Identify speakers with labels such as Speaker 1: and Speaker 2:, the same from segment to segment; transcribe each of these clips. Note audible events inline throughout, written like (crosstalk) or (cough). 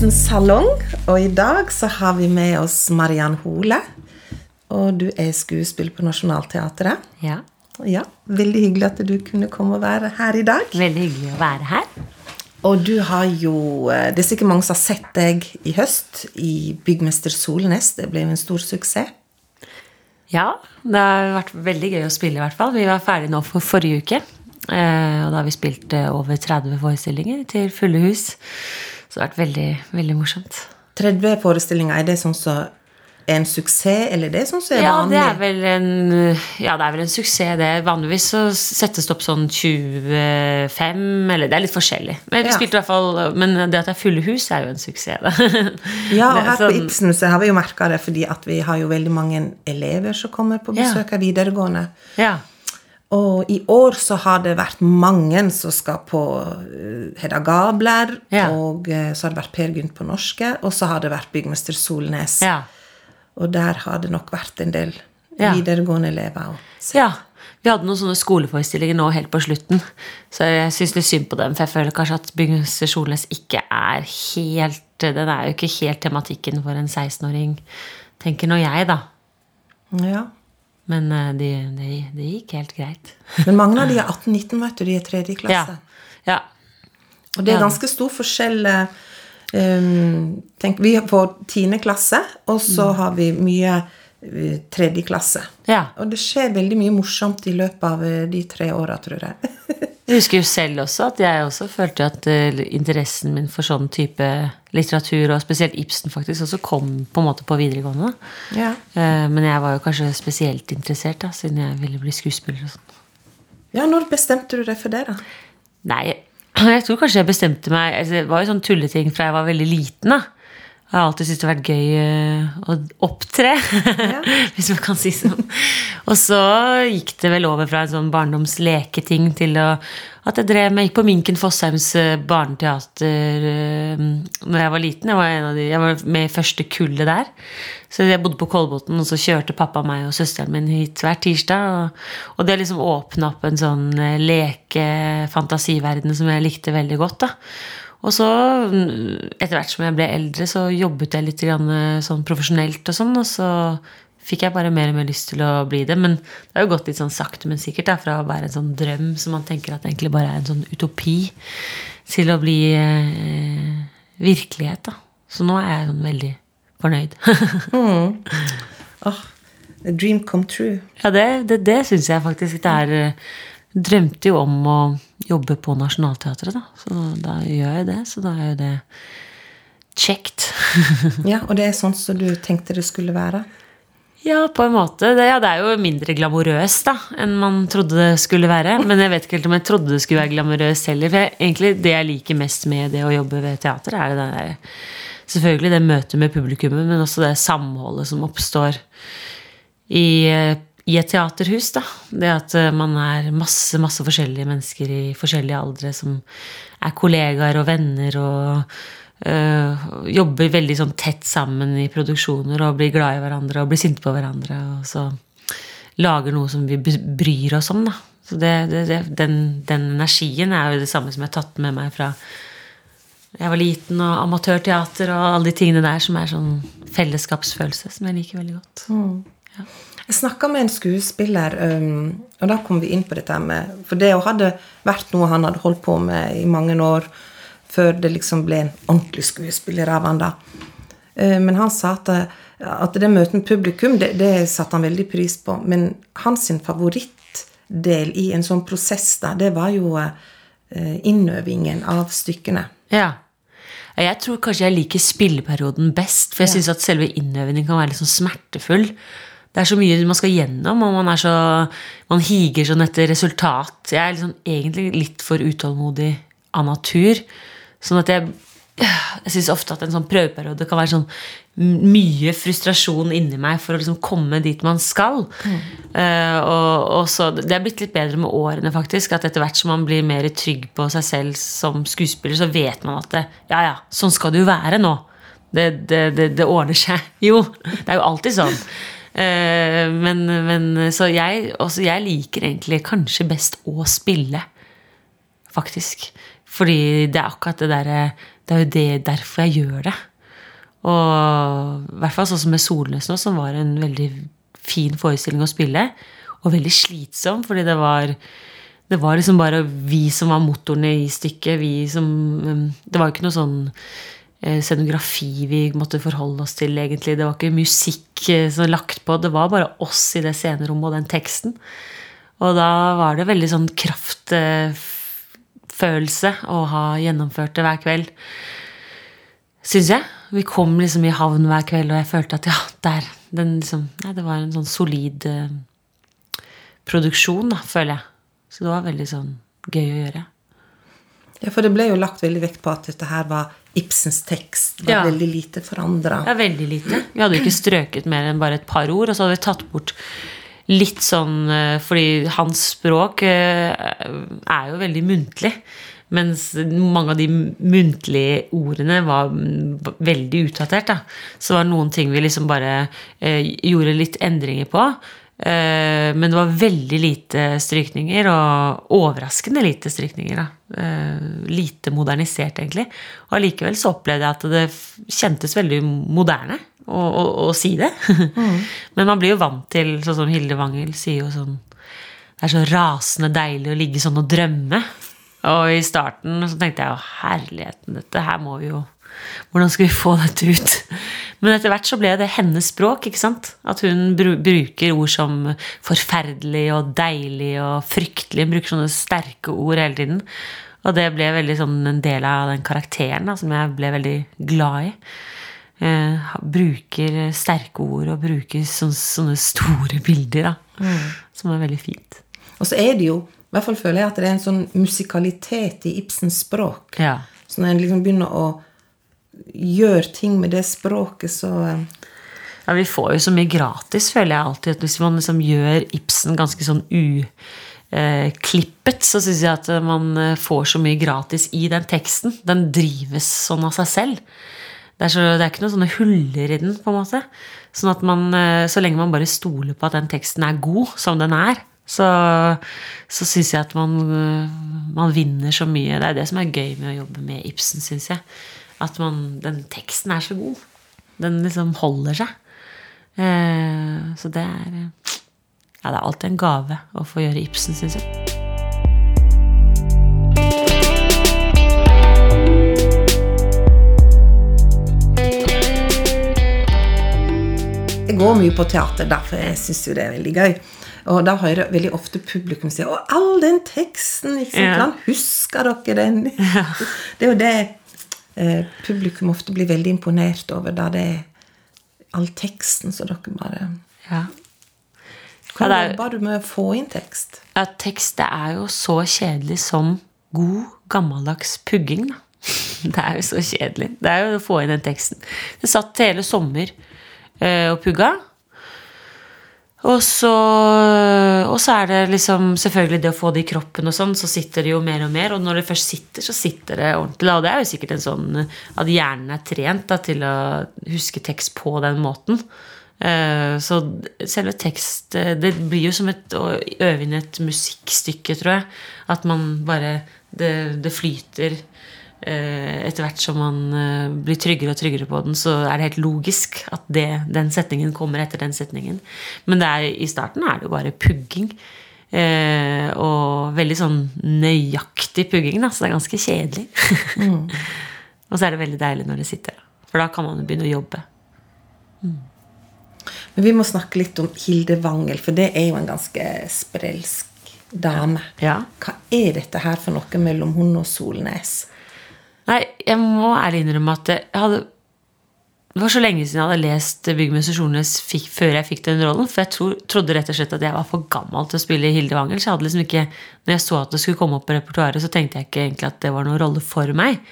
Speaker 1: Velkommen salong. Og i dag så har vi med oss Mariann Hole. Og du er skuespiller på Nationaltheatret.
Speaker 2: Ja.
Speaker 1: Ja, Veldig hyggelig at du kunne komme og være her i dag.
Speaker 2: Veldig hyggelig å være her.
Speaker 1: Og du har jo eh, Det er sikkert mange som har sett deg i høst i Byggmester Solnes. Det ble jo en stor suksess.
Speaker 2: Ja, det har vært veldig gøy å spille, i hvert fall. Vi var ferdige nå for forrige uke. Eh, og da har vi spilt eh, over 30 forestillinger til fulle hus. Så det har vært veldig, veldig morsomt.
Speaker 1: 30 forestillinger, er det sånn som så en suksess, eller det er sånn er
Speaker 2: Ja,
Speaker 1: vanlig?
Speaker 2: det er vel en, ja, det er vel en suksess, det. Vanligvis så settes det opp sånn 25, eller det er litt forskjellig. Men, vi
Speaker 1: Ja.
Speaker 2: i hvert fall, men det at det er fulle hus, er jo en suksess, da. (laughs)
Speaker 1: Ja, og
Speaker 2: er
Speaker 1: her på
Speaker 2: sånn-
Speaker 1: Ibsen så har vi jo merka det, fordi at vi har jo veldig mange elever som kommer på besøk av videregående.
Speaker 2: Ja.
Speaker 1: Og i år så har det vært mange som skal på eh, Hedda Gabler,
Speaker 2: Ja.
Speaker 1: og eh, så har det vært Per Gynt på norske, og så har det vært Byggmester Solnes.
Speaker 2: ja.
Speaker 1: Og der har det nok vært en del
Speaker 2: Ja.
Speaker 1: videregående elever. Også.
Speaker 2: Ja. Vi hadde noen sånne skoleforestillinger nå helt på slutten, så jeg syns litt synd på dem. For jeg føler kanskje at Byggmester Solnes ikke er helt Den er jo ikke helt tematikken for en 16-åring, tenker nå jeg, da.
Speaker 1: ja.
Speaker 2: Men eh, det de, de gikk helt greit. (laughs)
Speaker 1: Men mange av de er 18-19, vet du, de er tredje klasse.
Speaker 2: ja.
Speaker 1: Og det er ganske stor forskjell eh, um, tenk, Vi får tiende klasse, og så
Speaker 2: Mm.
Speaker 1: har vi mye eh, tredje klasse.
Speaker 2: ja.
Speaker 1: Og det skjer veldig mye morsomt i løpet av de tre åra, tror jeg. (laughs)
Speaker 2: Jeg husker jo selv også at jeg også følte at eh, interessen min for sånn type litteratur, og spesielt Ibsen, faktisk også kom på en måte på videregående.
Speaker 1: ja.
Speaker 2: Eh, Men jeg var jo kanskje spesielt interessert, da, siden jeg ville bli skuespiller. og sånn.
Speaker 1: ja, når bestemte du deg for det, da?
Speaker 2: Nei, (clears throat) jeg tror kanskje jeg bestemte meg altså, Det var jo sånn tulleting fra jeg var veldig liten. da. Jeg har alltid syntes det har vært gøy eh, å opptre, (laughs) hvis man kan si sånn. Og så gikk det vel over fra en sånn barndomsleketing til å, at jeg drev med, gikk på Minken Fossheims eh, barneteater eh, når jeg var liten. Jeg var, en av de, jeg var med i første kullet der. Så jeg bodde på Kolbotn, og så kjørte pappa meg og søsteren min hit hver tirsdag. Og, og det liksom åpna opp en sånn leke-fantasiverden som jeg likte veldig godt. da. Og så, mm, etter hvert som jeg ble eldre, så jobbet jeg litt grann, eh, sånn profesjonelt og sånn, og så fikk jeg bare mer og mer lyst til å bli det. Men det har jo gått litt sånn sakte, men sikkert, da, fra å være en sånn drøm som man tenker at egentlig bare er en sånn utopi, til å bli eh, virkelighet, da. Så nå er jeg sånn veldig fornøyd. (laughs)
Speaker 1: Åh, a dream come true.
Speaker 2: ja, det, det, det syns jeg faktisk det er. eh, Drømte jo om å jobbe på Nationaltheatret, da. Så da gjør jeg det. Så da er jo det kjekt. (laughs)
Speaker 1: Ja, Og det er sånn som du tenkte det skulle være?
Speaker 2: Ja, på en måte. Det, ja, det er jo mindre glamorøst da, enn man trodde det skulle være. Men jeg vet ikke helt om jeg trodde det skulle være glamorøst heller. For jeg, egentlig det jeg liker mest med det å jobbe ved teater, er det der, selvfølgelig det møtet med publikummet, men også det samholdet som oppstår i, i et teaterhus. da. Det at eh, man er masse, masse forskjellige mennesker i forskjellige aldre som er kollegaer og venner og øh, jobber veldig sånn tett sammen i produksjoner og blir glad i hverandre og blir sinte på hverandre. Og så lager noe som vi bryr oss om. da. Så det, det, det, den, den energien er jo det samme som jeg har tatt med meg fra jeg var liten, og amatørteater og alle de tingene der som er sånn fellesskapsfølelse, som jeg liker veldig godt.
Speaker 1: Jeg snakka med en skuespiller, um, og da kom vi inn på dette med For det hadde vært noe han hadde holdt på med i mange år, før det liksom ble en ordentlig skuespiller av han da. Eh, Men han sa at, at det møtet med publikum, det, det satte han veldig pris på. Men hans favorittdel i en sånn prosess, da, det var jo eh, innøvingen av stykkene.
Speaker 2: Ja. Jeg tror kanskje jeg liker spilleperioden best, for jeg synes at selve innøvingen kan være litt sånn smertefull. Det er så mye man skal gjennom, og man, er så, man higer sånn etter resultat. Jeg er liksom egentlig litt for utålmodig av natur. Sånn at jeg jeg syns ofte at en sånn prøveperiode kan være sånn mye frustrasjon inni meg for å liksom komme dit man skal. Eh, og, og så, Det er blitt litt bedre med årene, faktisk. At etter hvert som man blir mer trygg på seg selv som skuespiller, så vet man at det, ja, ja, sånn skal det jo være nå. Det, det, det, det ordner seg. (laughs) Jo, det er jo alltid sånn. Eh, men, men så jeg, også jeg liker egentlig kanskje best å spille faktisk. Fordi det er akkurat det derre det er jo det, derfor jeg gjør det. Og i hvert fall sånn som med Solnes nå, som var en veldig fin forestilling å spille. Og veldig slitsom, fordi det var det var liksom bare vi som var motorene i stykket. Vi som um, Det var jo ikke noe sånn scenografi vi måtte forholde oss til, egentlig. Det var ikke musikk eh, som lagt på. Det var bare oss i det scenerommet og den teksten. Og da var det veldig sånn kraftfølelse å ha gjennomført det hver kveld. Syns jeg. Vi kom liksom i havn hver kveld, og jeg følte at ja, der liksom, nei, Det var en sånn solid eh, produksjon, da, føler jeg. Så det var veldig sånn gøy å gjøre.
Speaker 1: Ja, for det ble jo lagt veldig vekt på at dette her var Ibsens tekst. Var
Speaker 2: Ja.
Speaker 1: veldig lite forandra.
Speaker 2: Ja, veldig lite. Vi hadde jo ikke strøket mer enn bare et par ord, og så hadde vi tatt bort litt sånn eh, Fordi hans språk eh, er jo veldig muntlig. Mens mange av de muntlige ordene var veldig utdatert. Da. Så det var noen ting vi liksom bare eh, gjorde litt endringer på. Eh, men det var veldig lite strykninger, og overraskende lite strykninger. Da. Eh, lite modernisert, egentlig. Og allikevel så opplevde jeg at det kjentes veldig moderne å, å, å si det. (laughs) men man blir jo vant til, sånn som Hilde Wangel sier jo sånn Det er så rasende deilig å ligge sånn og drømme. Og i starten så tenkte jeg jo herligheten, dette her må vi jo Hvordan skal vi få dette ut? Men etter hvert så ble det hennes språk. ikke sant? At hun bruker ord som forferdelig og deilig og fryktelig. Hun bruker sånne sterke ord hele tiden. Og det ble veldig sånn en del av den karakteren da, som jeg ble veldig glad i. Eh, bruker sterke ord og bruker sånne, sånne store bilder, da. Som er veldig fint.
Speaker 1: Og så er det jo, i hvert fall føler jeg at det er en sånn musikalitet i Ibsens språk.
Speaker 2: Ja.
Speaker 1: Så når en liksom begynner å gjøre ting med det språket, så eh,
Speaker 2: Ja, vi får jo så mye gratis, føler jeg alltid. Hvis man liksom gjør Ibsen ganske sånn uklippet, så syns jeg at man eh, får så mye gratis i den teksten. Den drives sånn av seg selv. Det er, så, det er ikke noen sånne huller i den, på en måte. Sånn at man, eh, så lenge man bare stoler på at den teksten er god som den er, så, så syns jeg at man, eh, man vinner så mye. Det er det som er gøy med å jobbe med Ibsen, syns jeg. At man, den teksten er så god. Den liksom holder seg. Eh, så det er Ja, det er alltid en gave å få gjøre Ibsen, syns jeg.
Speaker 1: Jeg går mye på teater, derfor jeg syns jo det er veldig gøy. Og da hører jeg veldig ofte publikum si 'Å, all den teksten!' ikke sant?
Speaker 2: Ja.
Speaker 1: Husker dere den? Det er jo det publikum ofte blir veldig imponert over, da det er all teksten så dere bare
Speaker 2: Ja.
Speaker 1: Hva
Speaker 2: Ja,
Speaker 1: du med å få inn tekst?
Speaker 2: Ja, tekst det er jo så kjedelig som god, gammeldags pugging, da. (laughs) Det er jo så kjedelig. Det er jo å få inn den teksten. Det satt hele sommer eh, og pugga. Og så, og så er det liksom selvfølgelig det å få det i kroppen og sånn, så sitter det jo mer og mer. Og når det først sitter, så sitter det ordentlig. Og det er jo sikkert en sånn at hjernen er trent da, til å huske tekst på den måten. Eh, Så selve tekst eh, Det blir jo som et, å øve inn et musikkstykke, tror jeg. At man bare Det, det flyter etter hvert som man eh, blir tryggere og tryggere på den, så er det helt logisk at det, den setningen kommer etter den setningen. Men er, i starten er det jo bare pugging. Eh, og veldig sånn nøyaktig pugging, da, så det er ganske kjedelig. (laughs) og så er det veldig deilig når det sitter. For da kan man jo begynne å jobbe.
Speaker 1: Men vi må snakke litt om Hilde Wangel, for det er jo en ganske sprelsk dame.
Speaker 2: Ja.
Speaker 1: Hva er dette her for noe mellom hun og Solnes?
Speaker 2: Nei, jeg må ærlig innrømme at jeg hadde Det var så lenge siden jeg hadde lest Byggmester før jeg fikk den rollen. For jeg tro, trodde rett og slett at jeg var for gammel til å spille Hilde Wangel. Så jeg hadde liksom ikke, når jeg så at det skulle komme opp på repertoaret, så tenkte jeg ikke egentlig at det var noen rolle for meg.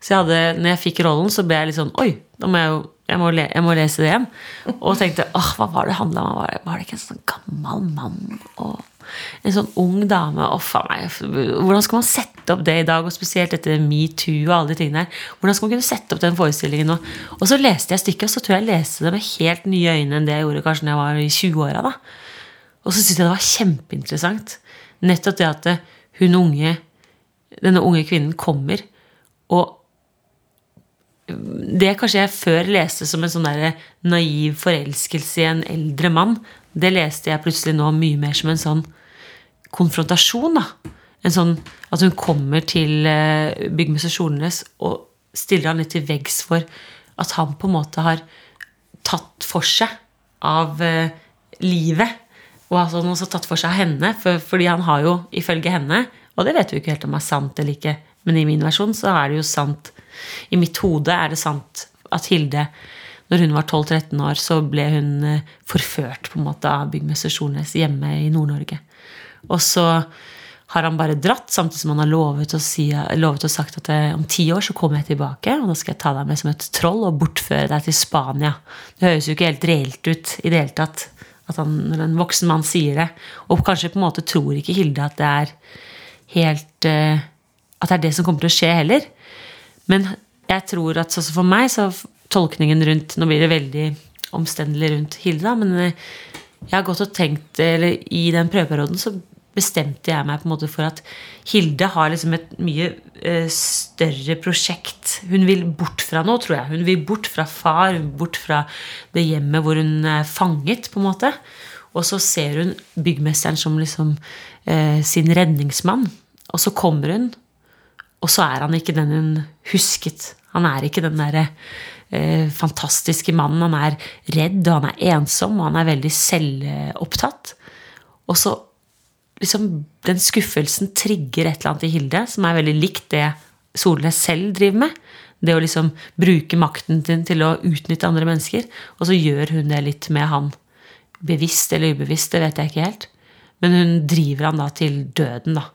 Speaker 2: Så jeg hadde, når jeg fikk rollen, så ble jeg litt sånn Oi, da må jeg jo jeg må, le, jeg må lese det igjen. Og tenkte åh, hva var det handla om? Var det, var det ikke en sånn gammel mann og en sånn ung dame? Å, faen meg. Hvordan skal man sette opp det i dag? Og spesielt etter metoo og alle de tingene der. Hvordan skal man kunne sette opp den forestillingen nå? Og så leste jeg stykket, og så tror jeg jeg leste det med helt nye øyne enn det jeg gjorde kanskje da jeg var i 20-åra. da. Og så syntes jeg det var kjempeinteressant. Nettopp det at hun unge, denne unge kvinnen kommer og Det kanskje jeg før leste som en sånn der naiv forelskelse i en eldre mann, det leste jeg plutselig nå mye mer som en sånn konfrontasjon. da. En sånn At hun kommer til eh, byggmester Solnes og stiller han litt til veggs for at han på en måte har tatt for seg av eh, livet. Og altså han har også tatt for seg av henne, for, fordi han har jo ifølge henne Og det vet vi ikke helt om er sant eller ikke, men i min versjon så er det jo sant. I mitt hode er det sant at Hilde, når hun var 12-13 år, så ble hun eh, forført på en måte av byggmester Solnes hjemme i Nord-Norge. Og så har han bare dratt, samtidig som han har lovet å, si, lovet og sagt at eh, om ti år så kommer jeg tilbake, og da skal jeg ta deg med som et troll og bortføre deg til Spania. Det høres jo ikke helt reelt ut i det hele tatt at han, når en voksen mann sier det. Og kanskje på en måte tror ikke Hilde at det er helt eh, At det er det som kommer til å skje heller. Men jeg tror at sånn som for meg, så tolkningen rundt Nå blir det veldig omstendelig rundt Hilde, da, men eh, jeg har gått og tenkt Eller i den prøveperioden så bestemte jeg meg på en måte for at Hilde har liksom et mye eh, større prosjekt. Hun vil bort fra noe, tror jeg. Hun vil bort fra far, bort fra det hjemmet hvor hun er fanget. på en måte. Og så ser hun byggmesteren som liksom eh, sin redningsmann. Og så kommer hun, og så er han ikke den hun husket. Han er ikke den derre eh, fantastiske mannen. Han er redd, og han er ensom, og han er veldig selvopptatt. Og så liksom, den skuffelsen trigger et eller annet i Hilde som er veldig likt det Solnes selv driver med. Det å liksom bruke makten sin til å utnytte andre mennesker. Og så gjør hun det litt med han. Bevisst eller ubevisst, det vet jeg ikke helt. Men hun driver han da til døden, da.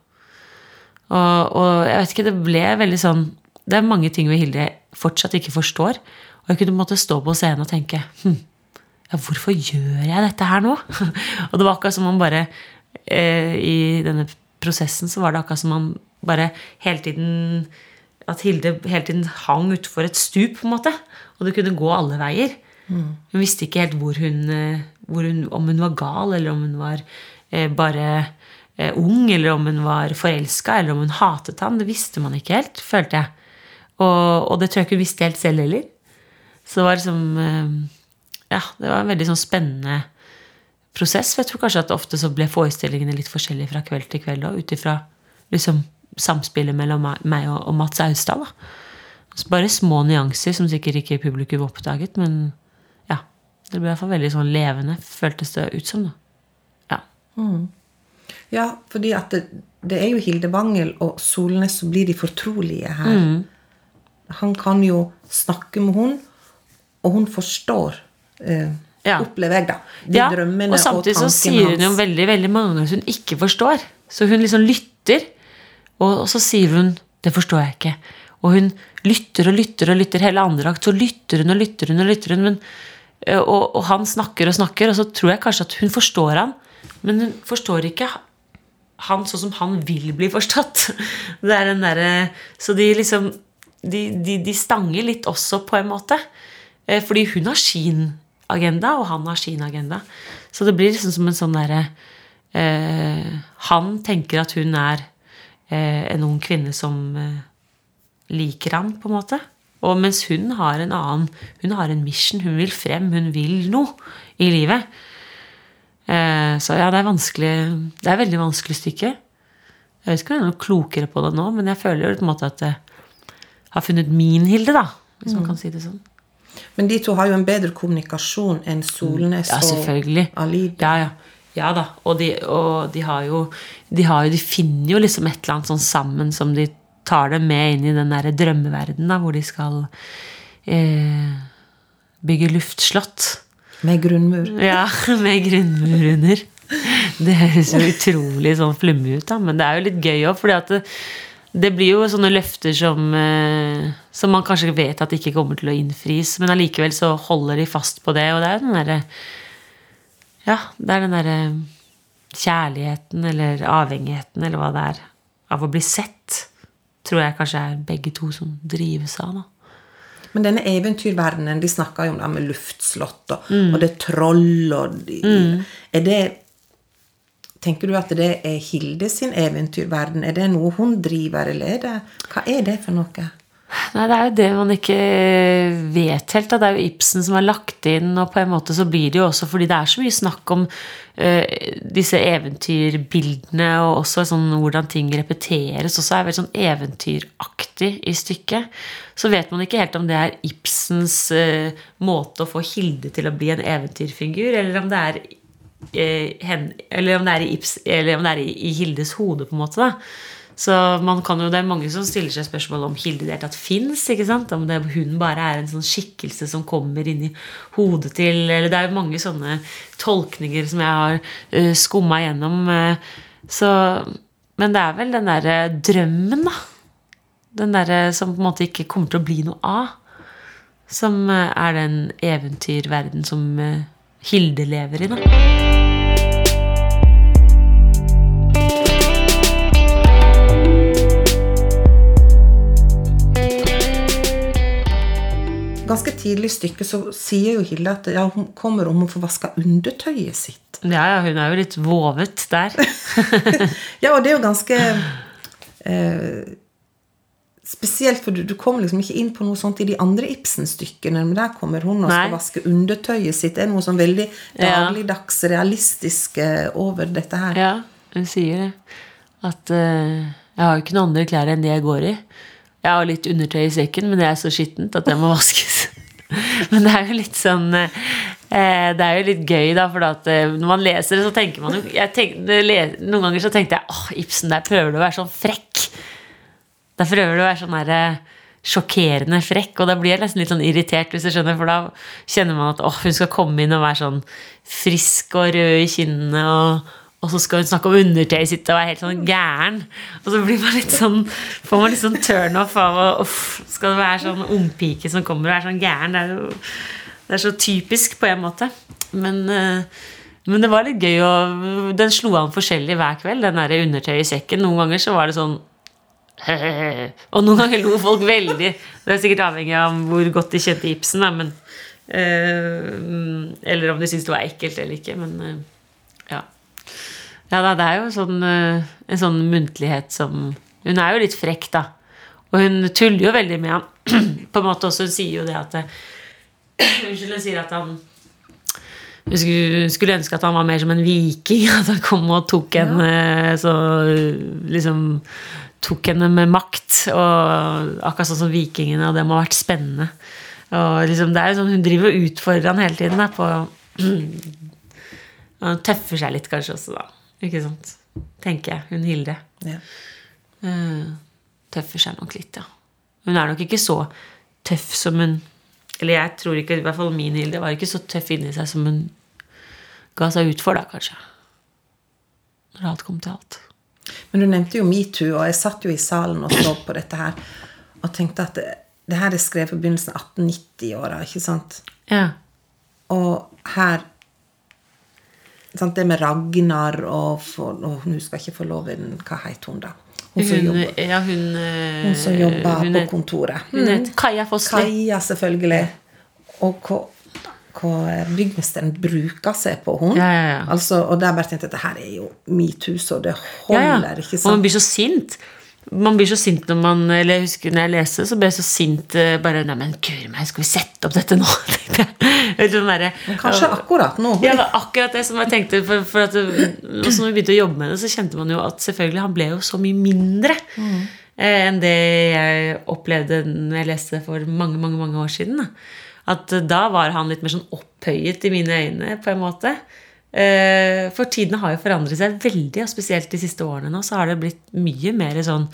Speaker 2: Og, og jeg vet ikke, det ble veldig sånn Det er mange ting ved Hilde jeg fortsatt ikke forstår. Og jeg kunne måte stå på scenen og tenke hm, ja, hvorfor gjør jeg dette her nå? (laughs) og det var akkurat som om bare eh, i denne prosessen så var det akkurat som man bare hele tiden At Hilde hele tiden hang utfor et stup, på en måte. Og det kunne gå alle veier. Mm. Hun visste ikke helt hvor hun, eh, hvor hun, om hun var gal, eller om hun var eh, bare eh, ung, eller om hun var forelska, eller om hun hatet han. Det visste man ikke helt, følte jeg. Og, og det tror jeg ikke hun visste helt selv heller. Så det var liksom eh, Ja, det var en veldig sånn spennende prosess. For jeg tror kanskje at ofte så ble forestillingene litt forskjellige fra kveld til kveld òg, ut ifra liksom, samspillet mellom meg og, og Mats Austad. Bare små nyanser som sikkert ikke publikum oppdaget, men ja. Det ble i hvert fall veldig sånn levende, føltes det ut som. da. Ja.
Speaker 1: Mm. Ja, fordi at det, det, er jo Hilde Bangel og Solnes som blir de fortrolige her. Mm. Han kan jo snakke med hun, og hun forstår. Eh, ja. opplever jeg, da. De
Speaker 2: ja, drømmene og samtidig og så sier hun jo veldig veldig mange ganger hun ikke forstår. Så hun liksom lytter, og, og så sier hun 'Det forstår jeg ikke'. Og hun lytter og lytter og lytter. Hele andre akt så lytter hun og lytter hun og lytter hun. Men, og, og, han snakker og snakker, og så tror jeg kanskje at hun forstår han, men hun forstår ikke han sånn som han vil bli forstått. (laughs) Det er den der, Så de liksom de, de, de stanger litt også, på en måte. Fordi hun har sin agenda, og han har sin agenda. Så det blir liksom som en sånn derre eh, Han tenker at hun er eh, en ung kvinne som eh, liker han, på en måte. Og mens hun har en annen Hun har en mission. Hun vil frem. Hun vil noe i livet. Eh, så ja, det er vanskelig Det er veldig vanskelig stykke. Jeg vet ikke om jeg er noe klokere på det nå, men jeg føler jo på en måte at jeg har funnet min Hilde, da. Hvis man mm. kan si det sånn.
Speaker 1: Men de to har jo en bedre kommunikasjon enn Solnes
Speaker 2: ja,
Speaker 1: og Alid.
Speaker 2: Ja, ja. ja da. Og, de, og de, har jo, de, har jo, de finner jo liksom et eller annet sånn sammen som de tar det med inn i den derre drømmeverdenen hvor de skal eh, bygge luftslott.
Speaker 1: Med grunnmur.
Speaker 2: Ja, (laughs) med grunnmur under. Det høres jo utrolig sånn flummig ut, da, men det er jo litt gøy òg, fordi at det, det blir jo sånne løfter som, eh, som man kanskje vet at ikke kommer til å innfris, men allikevel så holder de fast på det. Og det er den derre Ja, det er den derre kjærligheten eller avhengigheten eller hva det er, av å bli sett, tror jeg kanskje er begge to som drives av. da.
Speaker 1: Men denne eventyrverdenen, de snakker jo om det med luftslott og, mm. og det troll og de, mm. Er det Tenker du at det er Hilde sin eventyrverden? Er det noe hun driver, eller er det Hva er det for noe?
Speaker 2: Nei, det er jo det man ikke vet helt. Det er jo Ibsen som har lagt inn, og på en måte så blir det jo også fordi det er så mye snakk om uh, disse eventyrbildene, og også sånn hvordan ting repeteres, også er veldig sånn eventyraktig i stykket. Så vet man ikke helt om det er Ibsens uh, måte å få Hilde til å bli en eventyrfigur, eller om det er hen, eller om det i, Ibs, eller om det er i, Hildes hode, på en måte. da så jo, det er mange som stiller seg spørsmål om Hilde i det hele tatt fins. Om det, hun bare er en sånn skikkelse som kommer inn i hodet til Eller det er jo mange sånne tolkninger som jeg har uh, eh, skumma gjennom. Uh, så, men det er vel den derre drømmen, da. Den derre som på en måte ikke kommer til å bli noe av. Som er den eventyrverden som uh, Hilde lever i, da.
Speaker 1: ganske tidlig i stykket så sier jo Hilde at ja, hun kommer om hun får vaska undertøyet sitt.
Speaker 2: Ja, ja, hun er jo litt vovet der. (laughs)
Speaker 1: ja, og det er jo ganske eh, Spesielt, for du, du, kommer liksom ikke inn på noe sånt i de andre Ibsen-stykkene. Men der kommer hun og skal vaske undertøyet sitt. Det er noe sånn veldig dagligdags realistisk over dette her.
Speaker 2: Ja, hun sier det. At uh, jeg har jo ikke noen andre klær enn de jeg går i. Jeg har litt undertøy i sekken, men det er så skittent at det må (laughs) vaskes. (laughs) men det er jo litt sånn uh, Det er jo litt gøy, da, for at når man leser det, så tenker man jo Noen ganger så tenkte jeg åh, Ibsen, der prøver du å være sånn frekk. Der prøver du å være sånn der sjokkerende frekk, og da blir jeg nesten litt sånn irritert, hvis du skjønner, for da kjenner man at åh, hun skal komme inn og være sånn frisk og rød i kinnene og og så skal hun snakke om undertøyet sitt og være helt sånn gæren. Og så blir man litt sånn, får man litt sånn turnoff av å Skal det være sånn ungpike som kommer og er sånn gæren? Det er jo det er så typisk på en måte. Men, eh, men det var litt gøy, og den slo an forskjellig hver kveld, den der undertøyet i sekken. Noen ganger så var det sånn (laughs) Og noen ganger lo folk veldig. Det er sikkert avhengig av hvor godt de kjente Ibsen, da, men eh, Eller om de syntes det var ekkelt eller ikke. Men eh, ja. Ja da, det er jo sånn, eh, en sånn muntlighet som Hun er jo litt frekk, da. Og hun tuller jo veldig med han. (clears throat) På en måte også, Hun sier jo det at (clears throat) Unnskyld, hun sier at han skulle, skulle, ønske at han var mer som en viking. (laughs) At han kom og tok henne ja. så liksom tok henne med makt. Og akkurat sånn som vikingene, og det må ha vært spennende. Og liksom, det er jo sånn, Hun driver og utfordrer han hele tiden. Da, på, (clears throat) han tøffer seg litt kanskje også, da. Ikke sant? Tenker jeg. Hun Hilde. Ja. Uh, tøffer seg nok litt, ja. Hun er nok ikke så tøff som hun Eller jeg tror ikke, i hvert fall min Hilde var ikke så tøff inni seg som hun ga seg ut for, da, kanskje. Når alt kom til alt.
Speaker 1: Men du nevnte jo metoo, og jeg satt jo i salen og så på dette her og tenkte at det, det her er skrevet i begynnelsen av 1890-åra, ikke sant?
Speaker 2: Ja.
Speaker 1: Og her sant, Det med Ragnar og, for, og Hun skal ikke få loven Hva het hun, da?
Speaker 2: Hun som jobber, ja, hun,
Speaker 1: hun som jobber hun på kontoret.
Speaker 2: Hun het Kaja Fossli.
Speaker 1: Kaja, selvfølgelig. Og hva, hva byggmesteren bruker seg på henne.
Speaker 2: Ja, ja, ja.
Speaker 1: Altså, og der bare tenkte jeg at det her er jo metoo, så det holder. ikke sant?
Speaker 2: Og man blir så sint man blir så sint når man Eller jeg husker når jeg leser, så ble jeg så sint eh, bare Nei, men guri meg, skal vi sette opp dette nå? (laughs)
Speaker 1: der, Kanskje akkurat nå.
Speaker 2: Ja, akkurat det som jeg tenkte. For, for at, når vi begynte å jobbe med det, så kjente man jo at selvfølgelig han ble jo så mye mindre mm. eh, enn det jeg opplevde når jeg leste det for mange, mange, mange år siden. Da. At da var han litt mer sånn opphøyet i mine øyne, på en måte. Eh, for tidene har jo forandret seg veldig, og spesielt de siste årene nå så har det blitt mye mer sånn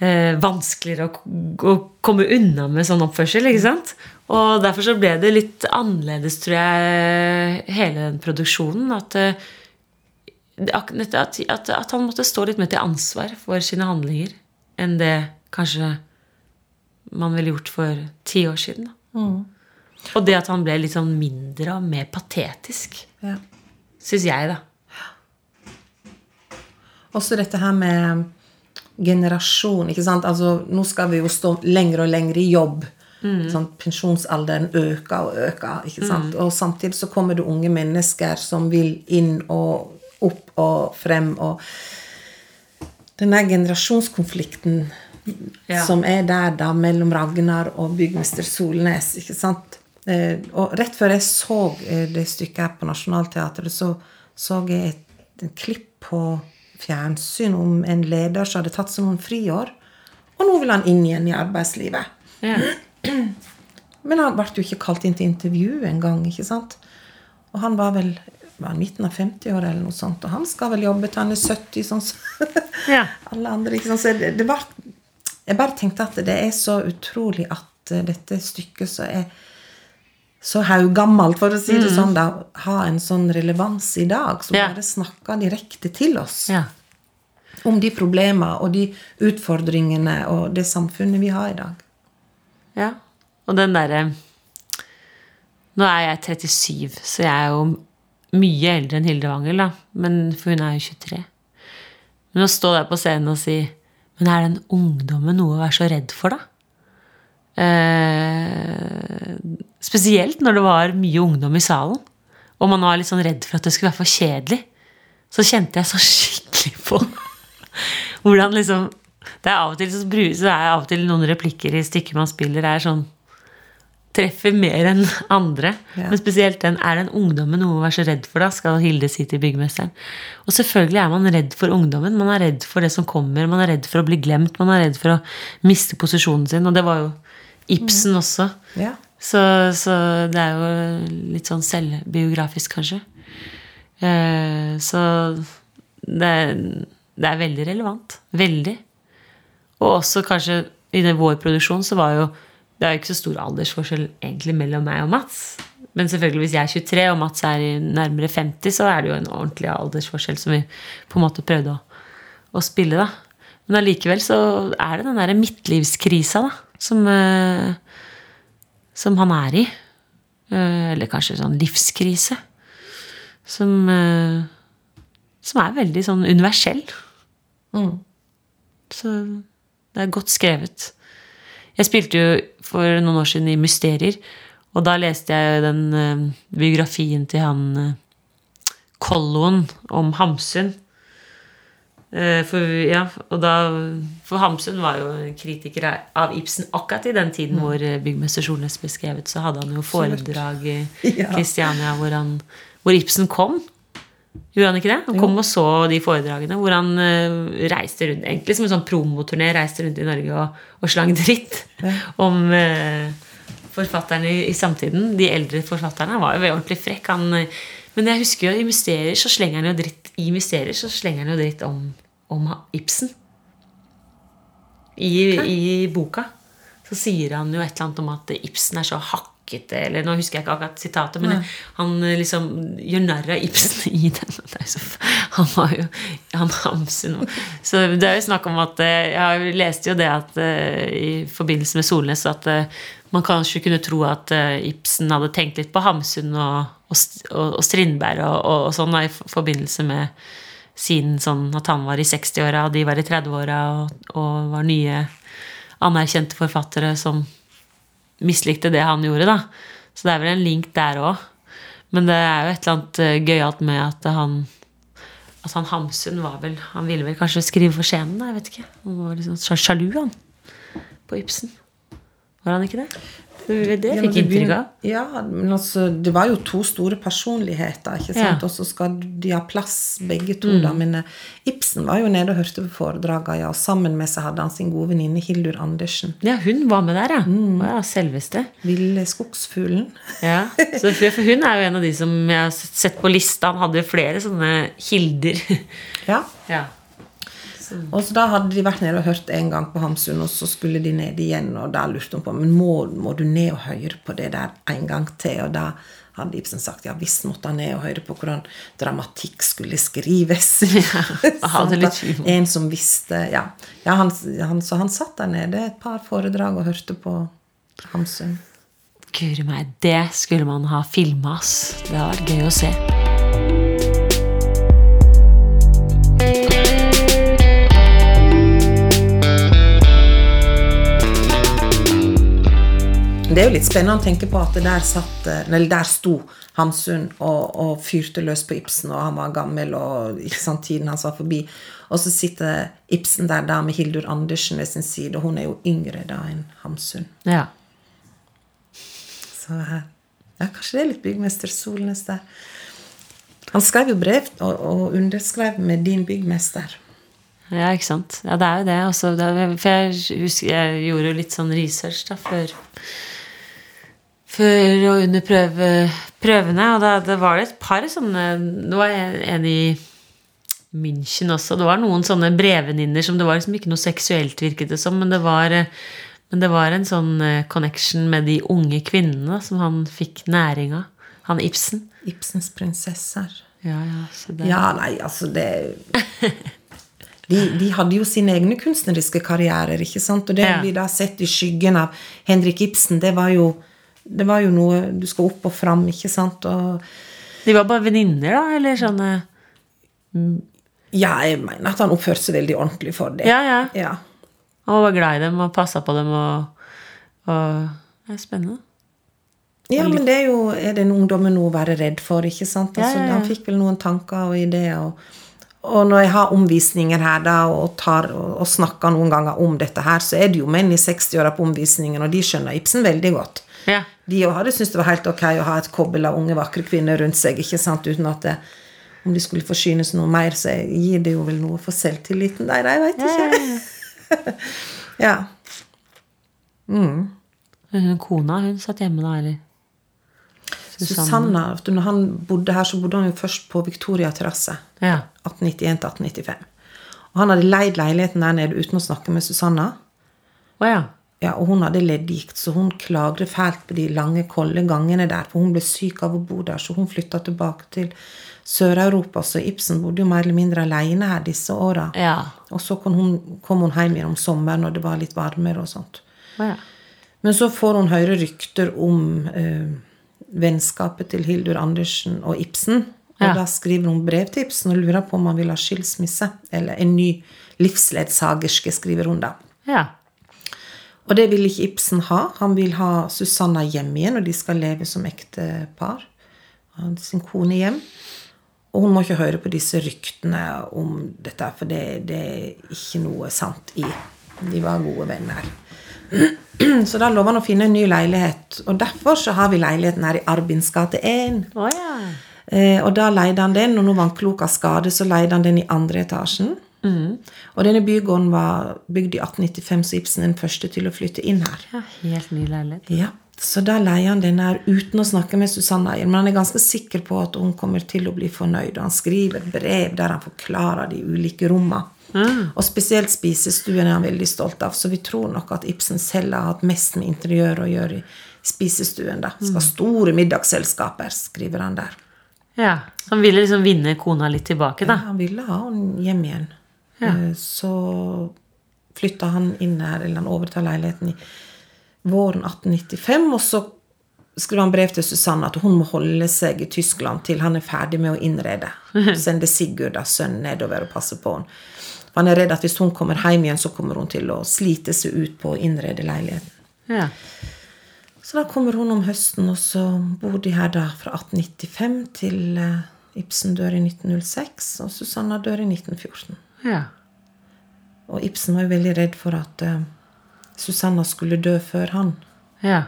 Speaker 2: eh, vanskeligere å, komme unna med sånn oppførsel. ikke sant? Og derfor så ble det litt annerledes, tror jeg, hele den produksjonen. At, eh, at, at, at han måtte stå litt mer til ansvar for sine handlinger enn det kanskje man ville gjort for ti år siden. Mm. Og det at han ble litt sånn mindre og mer patetisk. Ja. Syns jeg, da.
Speaker 1: Også dette her med generasjon. ikke sant? Altså, Nå skal vi jo stå lenger og lenger i jobb. Mm. Sånn, pensjonsalderen øker og øker. ikke sant? Mm. Og samtidig så kommer det unge mennesker som vil inn og opp og frem. og den der generasjonskonflikten
Speaker 2: Ja.
Speaker 1: som er der da mellom Ragnar og byggmester Solnes. ikke sant? Eh, og rett før jeg så eh, det stykket her på Nationaltheatret, så så jeg et, et klipp på fjernsyn om en leder som hadde tatt seg noen friår. Og nå vil han inn igjen i arbeidslivet.
Speaker 2: Ja. (clears throat)
Speaker 1: Men han ble jo ikke kalt inn til intervju engang. Og han var vel var midten av 50-åra eller noe sånt, og han skal vel jobbe til han er 70, sånn som
Speaker 2: Ja. (laughs)
Speaker 1: alle andre. Så det, det var, jeg bare tenkte at det er så utrolig at eh, dette stykket som er så haugammelt, for å si det sånn, da, har en sånn relevans i dag, som
Speaker 2: Ja.
Speaker 1: bare snakker direkte til oss
Speaker 2: ja.
Speaker 1: om de problemene og de utfordringene og det samfunnet vi har i dag.
Speaker 2: Ja. Og den derre Nå er jeg 37, så jeg er jo mye eldre enn Hilde Wangel, da. Men, for hun er jo 23. Men å stå der på scenen og si Men er den ungdommen noe å være så redd for, da? Eh, spesielt når det var mye ungdom i salen. Og man var litt sånn redd for at det skulle være for kjedelig. Så kjente jeg så (laughs) skikkelig på hvordan liksom det er av og til så, er av og til noen replikker i stykker man spiller, er sånn Treffer mer enn andre.
Speaker 1: Ja.
Speaker 2: Men spesielt den 'Er den ungdommen noe å være så redd for', da, skal Hilde si til byggmesteren. Og selvfølgelig er man redd for ungdommen. Man er redd for det som kommer. Man er redd for å bli glemt. Man er redd for å miste posisjonen sin. Og det var jo Ibsen også.
Speaker 1: Ja.
Speaker 2: Så, så det er jo litt sånn selvbiografisk, kanskje. Eh, så det, det er veldig relevant. Veldig. Og også kanskje i vår produksjon så var jo Det er jo ikke så stor aldersforskjell egentlig mellom meg og Mats. Men selvfølgelig hvis jeg er 23 og Mats er nærmere 50, så er det jo en ordentlig aldersforskjell som vi på en måte prøvde å, å spille, da. Men allikevel så er det den derre midtlivskrisa, da, som eh, som han er i. Eh, Eller kanskje sånn livskrise. Som, eh, som er veldig sånn universell.
Speaker 1: Mm.
Speaker 2: Så det er godt skrevet. Jeg spilte jo for noen år siden i Mysterier, og da leste jeg den uh, biografien til han uh, Kolloen om Hamsun. Uh, For, ja, og da, for Hamsun var jo kritiker av Ibsen akkurat i den tiden hvor eh, byggmester Solnes ble skrevet. Så hadde han jo foredrag i (laughs)
Speaker 1: Ja.
Speaker 2: Kristiania hvor, hvor Ibsen kom. Gjorde han ikke det? Han kom og så de foredragene hvor han uh, reiste rundt egentlig som en sånn promoturné reiste rundt i Norge og, og slang dritt (laughs) om uh, forfatterne i, i samtiden. De eldre forfatterne. Han var jo ordentlig frekk. Han, eh, men jeg husker jo i Mysterier så slenger han jo dritt i Mysterier så slenger han jo dritt om, om Ibsen. I, I boka så sier han jo et eller annet om at Ibsen er så hakkete Eller nå husker jeg ikke akkurat sitatet, men han eh, liksom gjør narr av Ibsen i den. (laughs) Han var jo han Hamsun Så det er jo snakk om at eh, Jeg leste jo det at eh, i forbindelse med Solnes at man kanskje kunne tro at Ibsen hadde tenkt litt på Hamsun og, og, og Strindberg og, og, og sånn i forbindelse med siden sånn at han var i 60-åra, og de var i 30-åra, og, og var nye anerkjente forfattere som mislikte det han gjorde, da. Så det er vel en link der òg. Men det er jo et eller annet eh, gøyalt med at han at han Hamsun var vel Han ville vel kanskje skrive for scenen, da, jeg vet ikke. Han var sånn sjalu, han. På Ibsen. Var han ikke det? Det, fikk inntrykk av.
Speaker 1: Ja, men altså, det var jo to store personligheter, ikke sant?
Speaker 2: Ja. Mm.
Speaker 1: Og så skal de ha plass, begge to, da. Men eh, Ibsen var jo nede og hørte på foredragene, ja. Og sammen med seg hadde han sin gode venninne Hildur Andersen.
Speaker 2: Ja, hun var med der, ja.
Speaker 1: Mm.
Speaker 2: Ja selveste.
Speaker 1: Ville skogsfuglen.
Speaker 2: Ja, så for hun er jo en av de som jeg har sett på lista. Han hadde flere sånne kilder.
Speaker 1: Ja.
Speaker 2: Ja.
Speaker 1: Og så da hadde de vært nede og hørt en gang på Hamsun, og så skulle de ned igjen, og da lurte hun på men må, må du ned og høre på det der en gang til. Og da hadde Ibsen sagt ja visst måtte han ned og høre på hvordan dramatikk skulle skrives. (laughs)
Speaker 2: Ja, hadde (laughs) litt humor.
Speaker 1: en som visste Ja, ja han, han, så han satt der nede et par foredrag og hørte på Hamsun.
Speaker 2: Guri meg, det skulle man ha filma, ass. Det hadde vært gøy å se.
Speaker 1: Det er jo litt spennende å tenke på at der, satt, eh, eller der sto Hamsun og, og fyrte løs på Ibsen, og han var gammel, og sant, tiden hans var forbi. Og så sitter Ibsen der da med Hildur Andersen ved sin side, og hun er jo yngre da enn Hamsun.
Speaker 2: Ja.
Speaker 1: Så her Ja, kanskje det er litt byggmester Solnes der. Han skrev jo brev og, og underskrev med 'Din byggmester'.
Speaker 2: Ja, ikke sant. Ja, det er jo det. Også, det er, for jeg husker jeg gjorde jo litt sånn research da før Før og under prøve, prøvene, og da det var det et par sånne Det var en, en i München også. Det var noen sånne brevvenninner som det var liksom ikke noe seksuelt, virket det som, men det var men det var en sånn eh, connection med de unge kvinnene som han fikk næring av. Han Ibsen.
Speaker 1: Ibsens prinsesser.
Speaker 2: Ja, ja, så det,
Speaker 1: Ja, nei, altså det (laughs) de, de hadde jo sine egne kunstneriske karrierer, ikke sant? Og det
Speaker 2: Ja.
Speaker 1: vi da sett i skyggen av Henrik Ibsen, det var jo det var jo noe du skal opp og fram, ikke sant? Og
Speaker 2: De var bare venninner, da? Eller sånne
Speaker 1: ja, jeg mener at han oppførte seg veldig ordentlig for det.
Speaker 2: Ja, ja.
Speaker 1: ja.
Speaker 2: Han var glad i dem og passa på dem og, og Det er spennende.
Speaker 1: Ja, men det er jo Er den ungdommen noe å være redd for, ikke sant?
Speaker 2: Ja,
Speaker 1: Altså,
Speaker 2: ja, ja.
Speaker 1: Han fikk vel noen tanker og ideer. Og, og når jeg har omvisninger her da, og, tar, og, og snakker noen ganger om dette her, så er det jo menn i 60-åra på omvisningen, og de skjønner Ibsen veldig godt.
Speaker 2: Ja.
Speaker 1: De òg hadde syntes det var helt ok å ha et kobbel av unge, vakre kvinner rundt seg, ikke sant, uten at det, om de skulle forsynes noe mer, så gir det jo vel noe for selvtilliten der, jeg veit ikke. ja. (laughs)
Speaker 2: Hun kona, hun satt hjemme da, eller?
Speaker 1: Susanna, vet når han bodde her, så bodde han jo først på Victoria terrasse.
Speaker 2: Ja.
Speaker 1: 1891 til 1895. Og han hadde leid leiligheten der nede uten å snakke med Susanna.
Speaker 2: Å ja.
Speaker 1: Ja, og hun hadde leddgikt, så hun klagde fælt på de lange, kolde gangene der. For hun ble syk av å bo der, så hun flytta tilbake til Sør-Europa. Så Ibsen bodde jo mer eller mindre alene her disse åra.
Speaker 2: Ja.
Speaker 1: Og så kom hun, kom hun hjem igjen om sommeren når det var litt varmere og sånt.
Speaker 2: Ja.
Speaker 1: Men så får hun høre rykter om eh, vennskapet til Hildur Andersen og Ibsen. Og
Speaker 2: Ja.
Speaker 1: da skriver hun brev til Ibsen og lurer på om han vil ha skilsmisse. Eller en ny livsledsagerske, skriver hun da.
Speaker 2: Ja.
Speaker 1: Og det vil ikke Ibsen ha. Han vil ha Susanna hjem igjen, og de skal leve som ektepar. Ha sin kone hjem. Og hun må ikke høre på disse ryktene om dette, for det, det er ikke noe sant i. De var gode venner. (clears throat) Så da lover han å finne en ny leilighet. Og derfor så har vi leiligheten her i Arbins gate 1.
Speaker 2: Oh, ja.
Speaker 1: Eh, og da leide han den, og nå var han klok av skade, så leide han den i andre etasjen. Og denne bygården var bygd i 1895, så Ibsen er den første til å flytte inn her.
Speaker 2: ja. Helt ny leilighet.
Speaker 1: Ja, Så da leier han denne her uten å snakke med Susanne Eier. Men han er ganske sikker på at hun kommer til å bli fornøyd. Og han skriver brev der han forklarer de ulike rommene. Og spesielt spisestuen er han veldig stolt av, så vi tror nok at Ibsen selv har hatt mest med interiør å gjøre i spisestuen. da. Skal ha store middagsselskaper, skriver han der.
Speaker 2: Ja. Så han ville liksom vinne kona litt tilbake, da.
Speaker 1: Han ville ha henne hjem igjen. Eh, Så flytta han inn her, eller han overtar leiligheten i våren 1895, og så skrev han brev til Susanne at hun må holde seg i Tyskland til han er ferdig med å innrede. (laughs) Sende Sigurd, da, sønnen, nedover og passe på henne. Han er redd at hvis hun kommer hjem igjen, så kommer hun til å slite seg ut på å innrede leiligheten.
Speaker 2: Ja.
Speaker 1: Så da kommer hun om høsten, og så bor de her da fra 1895 til eh, Ibsen dør i 1906, og Susanna dør i 1914.
Speaker 2: ja.
Speaker 1: Og Ibsen var jo veldig redd for at uh, Susanna skulle dø før han.
Speaker 2: Ja.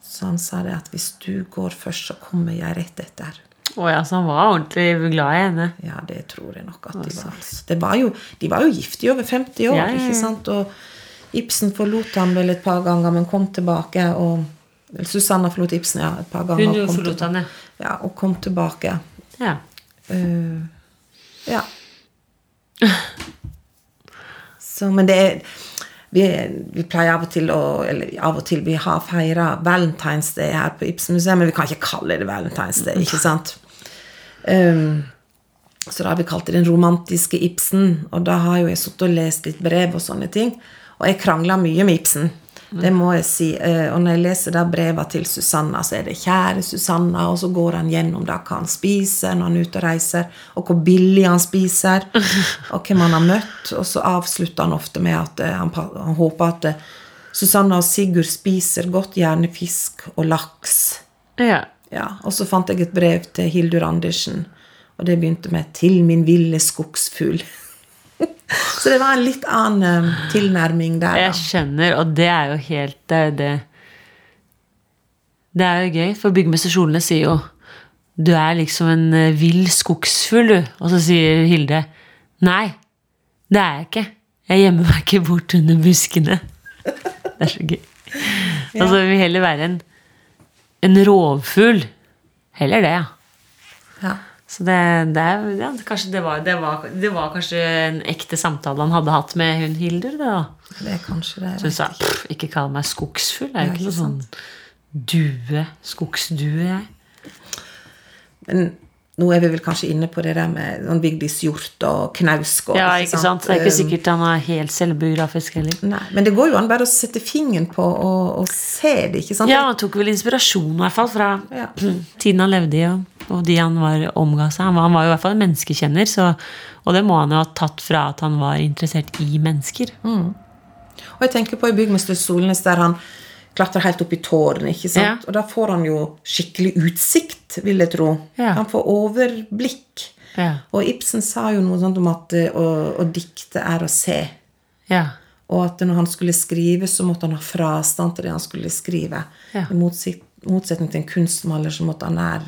Speaker 1: Så han sa det at hvis du går først, så kommer jeg rett etter.
Speaker 2: Å ja, så han var ordentlig glad i henne.
Speaker 1: Ja, det tror jeg nok at de var. Det var jo, de var jo gift i over 50 år,
Speaker 2: Ja, ja, ja.
Speaker 1: ikke sant? Og Ibsen forlot ham vel et par ganger, men kom tilbake. og Susanna forlot Ibsen ja, et par ganger.
Speaker 2: Hun forlot han, ja.
Speaker 1: Ja, og kom tilbake.
Speaker 2: Ja.
Speaker 1: Uh, ja. Så, men det er vi, vi pleier av og til å Eller av og til vi har feira Valentine's Day her på Ibsen-museet, men vi kan ikke kalle det Valentine's Day, ikke sant? Um, så da har vi kalt det Den romantiske Ibsen, og da har jo jeg sittet og lest litt brev og sånne ting. Og jeg krangla mye med Ibsen. Det må jeg si. Eh, Og når jeg leser da breva til Susanna, så er det 'Kjære Susanna', og så går han gjennom hva han spiser når han er ute og reiser, og hvor billig han spiser, (laughs) og hvem han har møtt. Og så avslutter han ofte med at eh, han, han håper at eh, Susanna og Sigurd spiser godt, gjerne fisk og laks.
Speaker 2: ja.
Speaker 1: Ja, Og så fant jeg et brev til Hildur Andersen, og det begynte med 'Til min ville skogsfugl'. (laughs) (laughs) Så det var en litt annen eh, tilnærming der,
Speaker 2: Jeg skjønner, og det er jo helt Det er jo det Det er jo gøy, for byggmester Solene sier jo Du er liksom en eh, vill skogsfugl, du. Og så sier Hilde Nei, det er jeg ikke. Jeg gjemmer meg ikke bort under buskene. (laughs) Det er så gøy. Altså, jeg vil heller være en, en rovfugl. Heller det, ja.
Speaker 1: Ja.
Speaker 2: Så det, det, ja, kanskje det, var, det, var, det var kanskje en ekte samtale han hadde hatt med hun Hildur. Da.
Speaker 1: Det er kanskje det.
Speaker 2: Så hun sa pff, ikke kall meg skogsfugl. Det er jo ikke
Speaker 1: ikke
Speaker 2: noe sånn due. Skogsdue, jeg.
Speaker 1: Men nå er vi vel kanskje inne på det der med sånn Vigdis Hjort og Knausgård.
Speaker 2: Ja, ikke sant? Det er ikke
Speaker 1: Um,
Speaker 2: sikkert han er helt selvbiografisk heller.
Speaker 1: Nei, men det går jo an bare å sette fingeren på og, og se det, ikke sant?
Speaker 2: Ja, han tok vel inspirasjon i hvert fall fra
Speaker 1: Ja. (clears throat)
Speaker 2: tiden han levde i, og, og de han var omga seg. Han var, han var jo i hvert fall en menneskekjenner, så, og det må han jo ha tatt fra at han var interessert i mennesker.
Speaker 1: Og jeg tenker på i Byggmester Solnes der han klatrer helt opp i tårnet, ikke sant?
Speaker 2: Ja.
Speaker 1: Og da får han jo skikkelig utsikt, vil jeg tro.
Speaker 2: Ja.
Speaker 1: Han får overblikk.
Speaker 2: Ja.
Speaker 1: Og Ibsen sa jo noe sånt om at eh, å, å dikte er å se.
Speaker 2: Ja.
Speaker 1: Og at når han skulle skrive, så måtte han ha frastand til det han skulle skrive. I motsetning til en kunstmaler så måtte han nær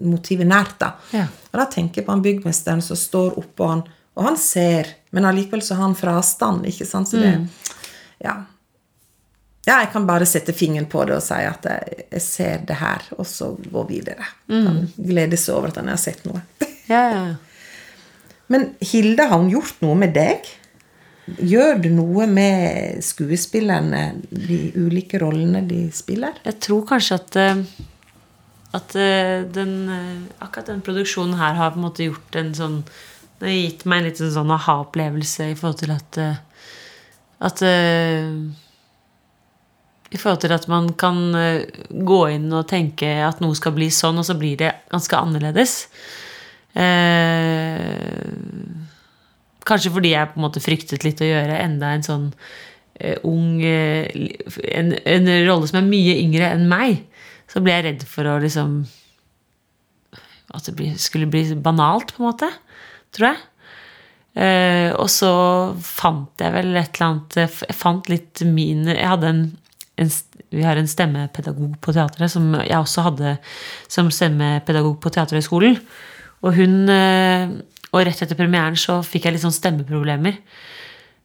Speaker 1: motivet nært. da.
Speaker 2: Ja.
Speaker 1: Og da tenker jeg på han byggmesteren som står oppå han, og han ser, men allikevel så har han frastand. ikke sant? Så det, ja. ja, jeg kan bare sette fingeren på det og si at jeg, jeg ser det her, og så gå videre. Han gleder seg over at han har sett noe. (laughs)
Speaker 2: Ja, ja.
Speaker 1: Men Hilde, har hun gjort noe med deg? Gjør det noe med skuespillerne, de ulike rollene de spiller?
Speaker 2: Jeg tror kanskje at eh, at eh, den, eh, akkurat den produksjonen her har på en måte gjort en sånn Det har gitt meg en liten sånn aha-opplevelse i forhold til at eh, At I forhold til at man kan gå inn og tenke at noe skal bli sånn, og så blir det ganske annerledes. Eh, Kanskje fordi jeg på en måte fryktet litt å gjøre enda en sånn eh, ung eh, en, en rolle som er mye yngre enn meg. Så ble jeg redd for å liksom At det skulle bli banalt, på en måte. Tror jeg. Eh, og så fant jeg vel et eller annet Jeg fant litt min Jeg hadde en, en Vi har en stemmepedagog på teatret som jeg også hadde som stemmepedagog på Teaterhøgskolen. Og hun eh, Og rett etter premieren så fikk jeg litt sånn stemmeproblemer.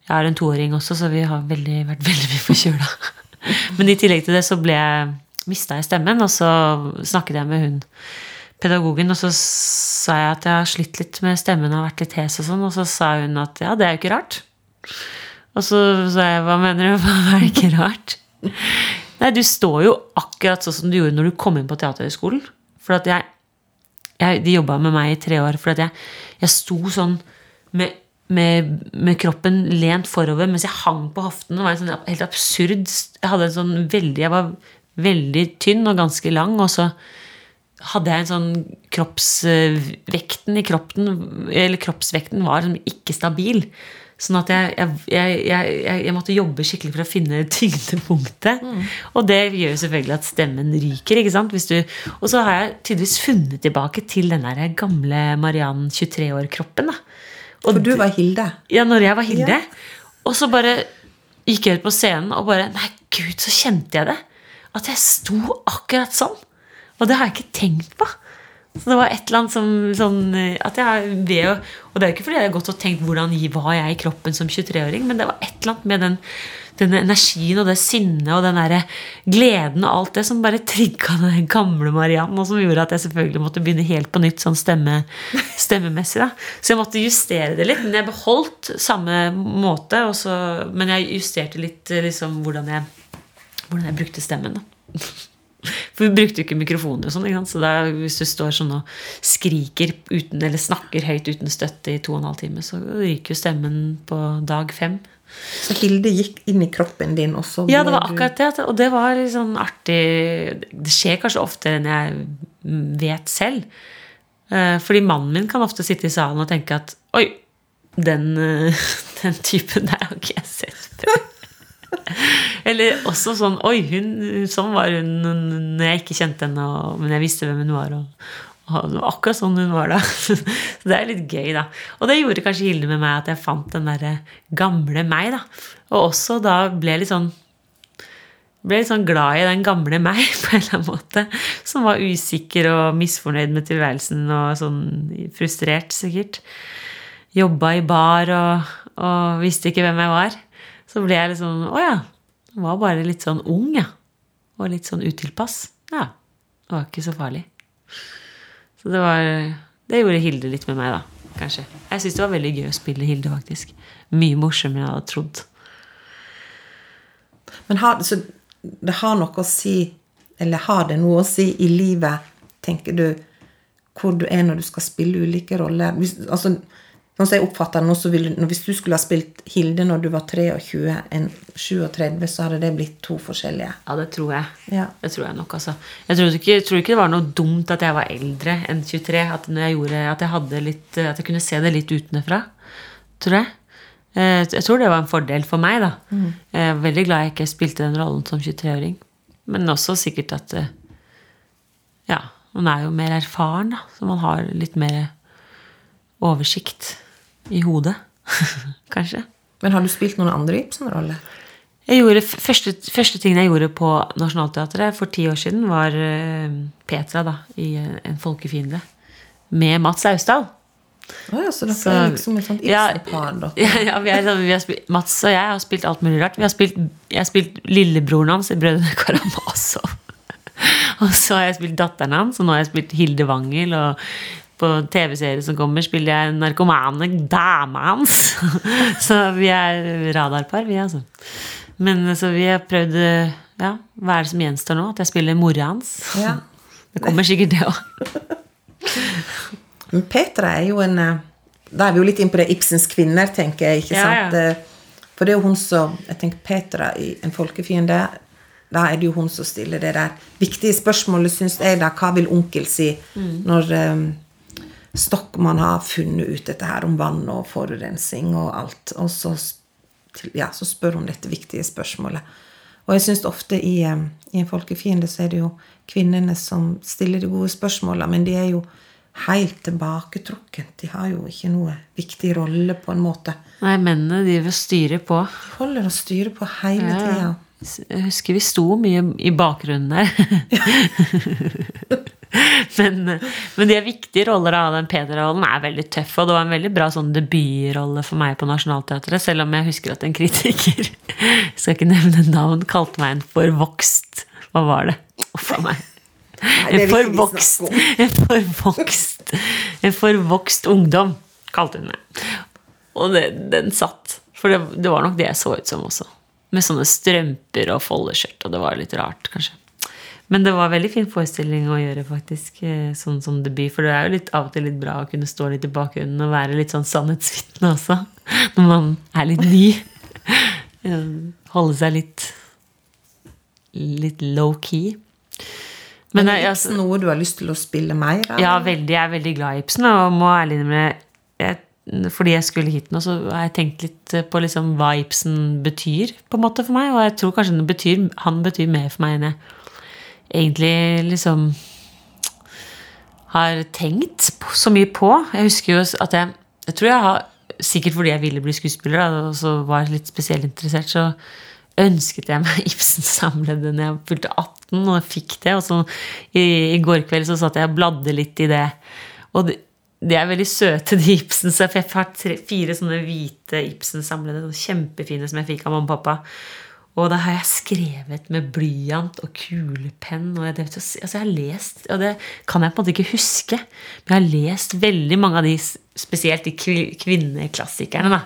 Speaker 2: Jeg har en toåring også, så vi har veldig, vært veldig mye forkjøla. (laughs) Men i tillegg til det så ble jeg mista jeg stemmen, og så snakket jeg med hun pedagogen, og så sa jeg at jeg har slitt litt med stemmen og vært litt hes og sånn, og så sa hun at ja, det er jo ikke rart. Og så sa jeg hva mener du, (laughs) hva er det ikke rart? Nei, du står jo akkurat sånn som du gjorde når du kom inn på Teaterhøgskolen. For at jeg, jeg De jobba med meg i tre år. For at jeg, jeg sto sånn med, med, med kroppen lent forover mens jeg hang på hoften. Det var en sånn helt absurd Jeg hadde en sånn veldig Jeg var veldig tynn og ganske lang, og så hadde jeg en sånn kroppsvekten i kroppen Eller kroppsvekten var liksom ikke stabil. Sånn at jeg, jeg, jeg, jeg, måtte jobbe skikkelig for å finne (laughs) tyngdepunktet. Og det gjør jo selvfølgelig at stemmen ryker. ikke sant? Du, og så har jeg tydeligvis funnet tilbake til den der gamle Mariann 23 år-kroppen.
Speaker 1: For du var Hilde.
Speaker 2: ja, når jeg var Hilde.
Speaker 1: Ja.
Speaker 2: Og så bare gikk jeg ut på scenen og bare Nei, gud, så kjente jeg det. At jeg sto akkurat sånn. Og det har jeg ikke tenkt på. Så det var et eller annet som sånn, at jeg ved Og det er jo ikke fordi jeg har gått og tenkt hvordan var jeg i kroppen som 23-åring, men det var et eller annet med den, den energien og det sinnet og den der gleden og alt det som bare trigga den gamle Mariann, og som gjorde at jeg selvfølgelig måtte begynne helt på nytt sånn stemme, stemmemessig. da. Så jeg måtte justere det litt, men jeg beholdt samme måte, så, men jeg justerte litt eh, liksom hvordan jeg, hvordan jeg brukte stemmen. da. (laughs) For vi brukte jo ikke mikrofoner og sånn. Så er, hvis du står sånn og skriker uten, eller snakker høyt uten støtte i to og en halv time, så ryker jo stemmen på dag fem.
Speaker 1: Så Hilde gikk inn i kroppen din, også?
Speaker 2: Ja, det var akkurat det. Og det var litt sånn artig Det skjer kanskje oftere enn jeg vet selv. Eh, Fordi mannen min kan ofte sitte i salen og tenke at Oi, den, (laughs) den typen der har ikke jeg. Eller også sånn Oi, hun, sånn var hun når jeg ikke kjente henne, men jeg visste hvem hun var. Og, Og akkurat sånn hun var da. (laughs) Så det er litt gøy, da. Og det gjorde kanskje Hilde med meg at jeg fant den derre gamle meg, da. Og også da ble jeg litt sånn ble litt sånn glad i den gamle meg, (laughs) på en eller annen måte. Som var usikker og misfornøyd med tilværelsen og sånn frustrert, sikkert. Jobba i bar og, og visste ikke hvem jeg var. Så ble jeg sånn Å ja. Var bare litt sånn ung, ja. Og litt sånn utilpass. Ja. Det var ikke så farlig. Så det var Det gjorde Hilde litt med meg, da. Kanskje. Jeg syns det var veldig gøy å spille Hilde, faktisk. Mye morsommere enn jeg hadde trodd.
Speaker 1: Men har, så det har noe å si, eller har det noe å si i livet, tenker du, hvor du er når du skal spille ulike roller? Hvis, altså, sånn som jeg oppfatter nå, så ville, Hvis du skulle ha spilt Hilde når du var 23 enn 37, så hadde det blitt to forskjellige.
Speaker 2: Ja, det tror jeg.
Speaker 1: Ja.
Speaker 2: Det tror jeg nok, altså. Jeg tror ikke, tror ikke det var noe dumt at jeg var eldre enn 23. At, jeg gjorde, at, jeg litt, at jeg kunne se det litt utenfra. Tror jeg. Eh, Jeg tror det var en fordel for meg, da. Jeg er veldig glad jeg ikke spilte den rollen som 23-åring. Men også sikkert at eh, Ja, man er jo mer erfaren, da. Så man har litt mer oversikt i hodet. (laughs) Kanskje.
Speaker 1: Men har du spilt noen andre Ibsen-roller?
Speaker 2: Første, første tingen jeg gjorde på Nationaltheatret for ti år siden, var eh, Petra da, i eh, En folkefiende. Med Mats Austdal.
Speaker 1: Oh ja, så dere
Speaker 2: Så-
Speaker 1: er liksom et sånt
Speaker 2: Ja,
Speaker 1: Ibsen-par, da. (laughs)
Speaker 2: Ja, ja, vi sånn- vi har spilt, Mats og jeg har spilt alt mulig rart. Vi har spilt, jeg har spilt lillebroren hans i Brødrene Karamazov. (laughs) Og så har jeg spilt datteren hans, og nå har jeg spilt Hilde Wangel. Og på TV-serier som kommer, spiller jeg narkomane dama hans. (laughs) Så vi er radarpar, vi, altså. Men så vi har prøvd Ja, hva er det som gjenstår nå? At jeg spiller mora hans?
Speaker 1: Ja. (laughs)
Speaker 2: Det kommer sikkert, det òg. (laughs)
Speaker 1: Men Petra er jo en eh, Da er vi jo litt inne på det Ibsens kvinner, tenker jeg. ikke sant?
Speaker 2: ja.
Speaker 1: Eh, For det er jo hun som Jeg tenker Petra i En folkefiende. Da er det jo hun som stiller det der viktige spørsmålet, syns jeg, da. Hva vil onkel si
Speaker 2: Mm.
Speaker 1: når eh, man har funnet ut dette her om vann og forurensning og alt, og så, ja, så spør hun dette viktige spørsmålet. Og jeg syns ofte i, i En folkefiende så er det jo kvinnene som stiller de gode spørsmåla, men de er jo helt tilbaketrukket. De har jo ikke noe viktig rolle, på en måte.
Speaker 2: Nei, mennene de vil styre på.
Speaker 1: De holder og styrer på hele
Speaker 2: Ja,
Speaker 1: tida.
Speaker 2: Jeg husker vi sto mye i bakgrunnen der. (laughs) (laughs) men, men de er viktige roller av den Peder-rollen er veldig tøff. Og det var en veldig bra sånn debutrolle for meg på Nationaltheatret. Selv om jeg husker at en kritiker (laughs) skal ikke nevne navn, kalte meg en forvokst Hva var det? Uff a meg. En
Speaker 1: vi
Speaker 2: forvokst, (laughs) en forvokst En forvokst ungdom, kalte hun meg. Og det, den satt. For det, det var nok det jeg så ut som også. Med sånne strømper og foldeskjørt, og det var litt rart, kanskje. Men det var veldig fin forestilling å gjøre, faktisk, eh, sånn som debut. For det er jo litt, av og til litt bra å kunne stå litt i bakgrunnen og være litt sånn sannhetsvitne også. (laughs) Når man er litt ny. (laughs) Eh, Holde seg litt litt low-key. Men
Speaker 1: Men er Ibsen noe du har lyst til å spille mer av?
Speaker 2: ja, veldig, jeg er veldig glad i Ibsen, og må ærlig innrømme Fordi jeg skulle hit nå, så har jeg tenkt litt på liksom hva Ibsen betyr på en måte for meg. Og jeg tror kanskje den betyr, han betyr mer for meg enn jeg egentlig liksom har tenkt så mye på. Jeg husker jo at jeg Jeg tror jeg har Sikkert fordi jeg ville bli skuespiller og så var litt spesielt interessert, så ønsket jeg meg (laughs) Ibsen samlede når jeg fylte 18, og fikk det. Og så i, i går kveld så satt jeg og bladde litt i det. Og det, de er veldig søte, de Ibsen. Så jeg har fire sånne hvite Ibsen samlede, sånn kjempefine som jeg fikk av mamma og pappa. Og da har jeg skrevet med blyant og kulepenn. Og jeg, altså jeg har lest, og det kan jeg på en måte ikke huske, men jeg har lest veldig mange av de, spesielt de kvinneklassikerne. da.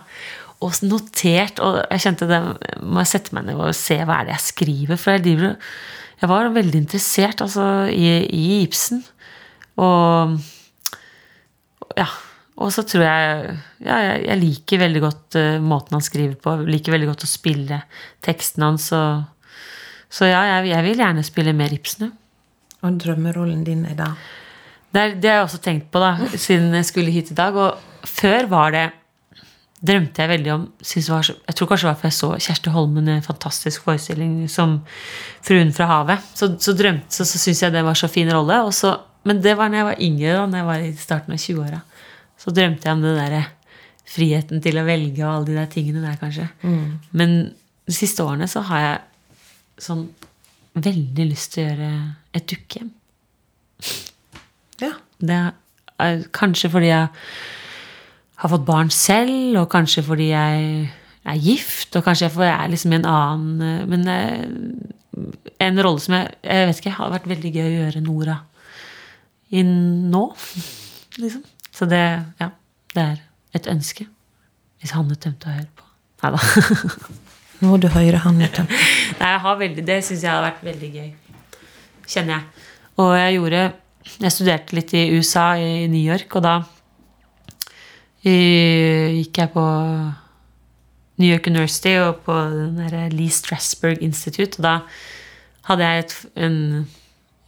Speaker 2: Og notert, og jeg kjente det må jeg sette meg ned og se hva er det jeg skriver. For jeg, jeg var veldig interessert altså, i, i Ibsen. Og ja. Og så tror jeg ja, jeg, liker veldig godt eh, måten han skriver på. Jeg liker veldig godt å spille teksten hans. Og, så ja, jeg, jeg vil gjerne spille mer Ibsen.
Speaker 1: Og drømmerollen din er da?
Speaker 2: Det, det har jeg også tenkt på da, siden jeg skulle hit i dag. Og før var det drømte jeg veldig om var Jeg tror kanskje det var for jeg så Kjersti Holmen i en fantastisk forestilling som Fruen fra havet. Så, så drømte så, så syntes jeg det var så fin rolle. Og så Men det var når jeg var yngre, da når jeg var i starten av 20-åra. Så drømte jeg om det derre friheten til å velge og alle de der tingene der, kanskje. Men de siste årene så har jeg sånn veldig lyst til å gjøre et dukkehjem.
Speaker 1: Ja.
Speaker 2: Det er kanskje fordi jeg har fått barn selv, og kanskje fordi jeg er gift, og kanskje jeg er liksom i en annen Men eh, en rolle som jeg Jeg vet ikke, har vært veldig gøy å gjøre Nora inn nå, (laughs) liksom. Så det, ja, det er et ønske. Hvis Hanne tømte å høre på. Nei da. (laughs)
Speaker 1: Må du høre Hanne tømte?
Speaker 2: Nei, veldig, det syns jeg har vært veldig gøy. Kjenner jeg. Og jeg gjorde Jeg studerte litt i USA, i New York, og da gikk jeg på New York University og på Lee Strasberg Institute, og da hadde jeg et, en,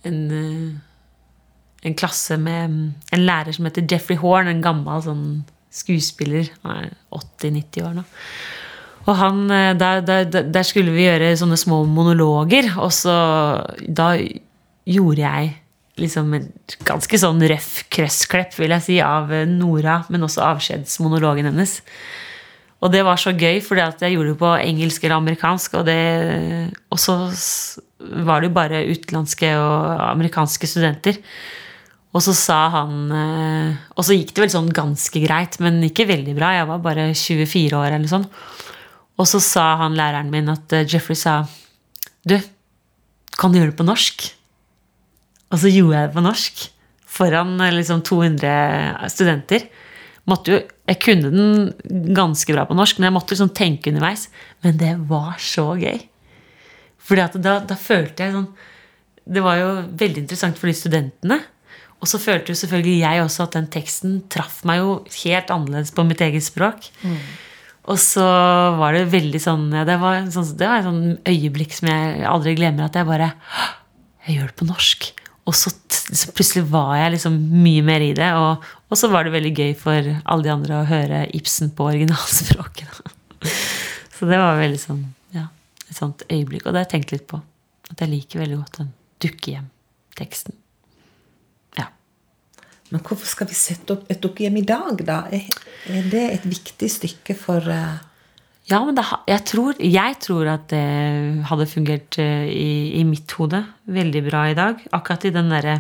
Speaker 2: en, eh, en klasse med en lærer som heter Jeffrey Horn, en gammel sånn skuespiller. Han er 80-90 år nå. Og han, eh, der, der, der skulle vi gjøre sånne små monologer, og så da gjorde jeg liksom en ganske sånn røff krøssklepp, vil jeg si, av Nora, men også avskjedsmonologen hennes. Og det var så gøy, for jeg gjorde det på engelsk eller amerikansk, og, det, og så var det jo bare utenlandske og amerikanske studenter. Og så sa han eh, Og så gikk det vel sånn ganske greit, men ikke veldig bra. Jeg var bare 24 år eller sånn. Og så sa han læreren min at eh, Jeffrey sa Du, kan du gjøre det på norsk? Og så gjorde jeg det på norsk. Foran eh, liksom 200 studenter. Jo, jeg kunne den ganske bra på norsk, men jeg måtte liksom tenke underveis. Men det var så gøy. Fordi da, da følte jeg sånn Det var jo veldig interessant for de studentene. Og så følte jo selvfølgelig jeg også at den teksten traff meg jo helt annerledes på mitt eget språk. Og så var det veldig sånn Det var, sånn, det var et sånn øyeblikk som jeg aldri glemmer. At jeg bare Jeg gjør det på norsk. Og så, så plutselig var jeg liksom mye mer i det. Og, og så var det veldig gøy for alle de andre å høre Ibsen på originalspråket. Så det var veldig sånn ja, et sånt øyeblikk. Og det har jeg tenkt litt på. At jeg liker veldig godt den dukkehjem-teksten.
Speaker 1: Men hvorfor skal vi sette opp et dukkehjem i dag, da? Er, det et viktig stykke for uh...
Speaker 2: Ja, men det, jeg, tror, jeg tror at det hadde fungert eh, i, i mitt hode veldig bra i dag. Akkurat i den derre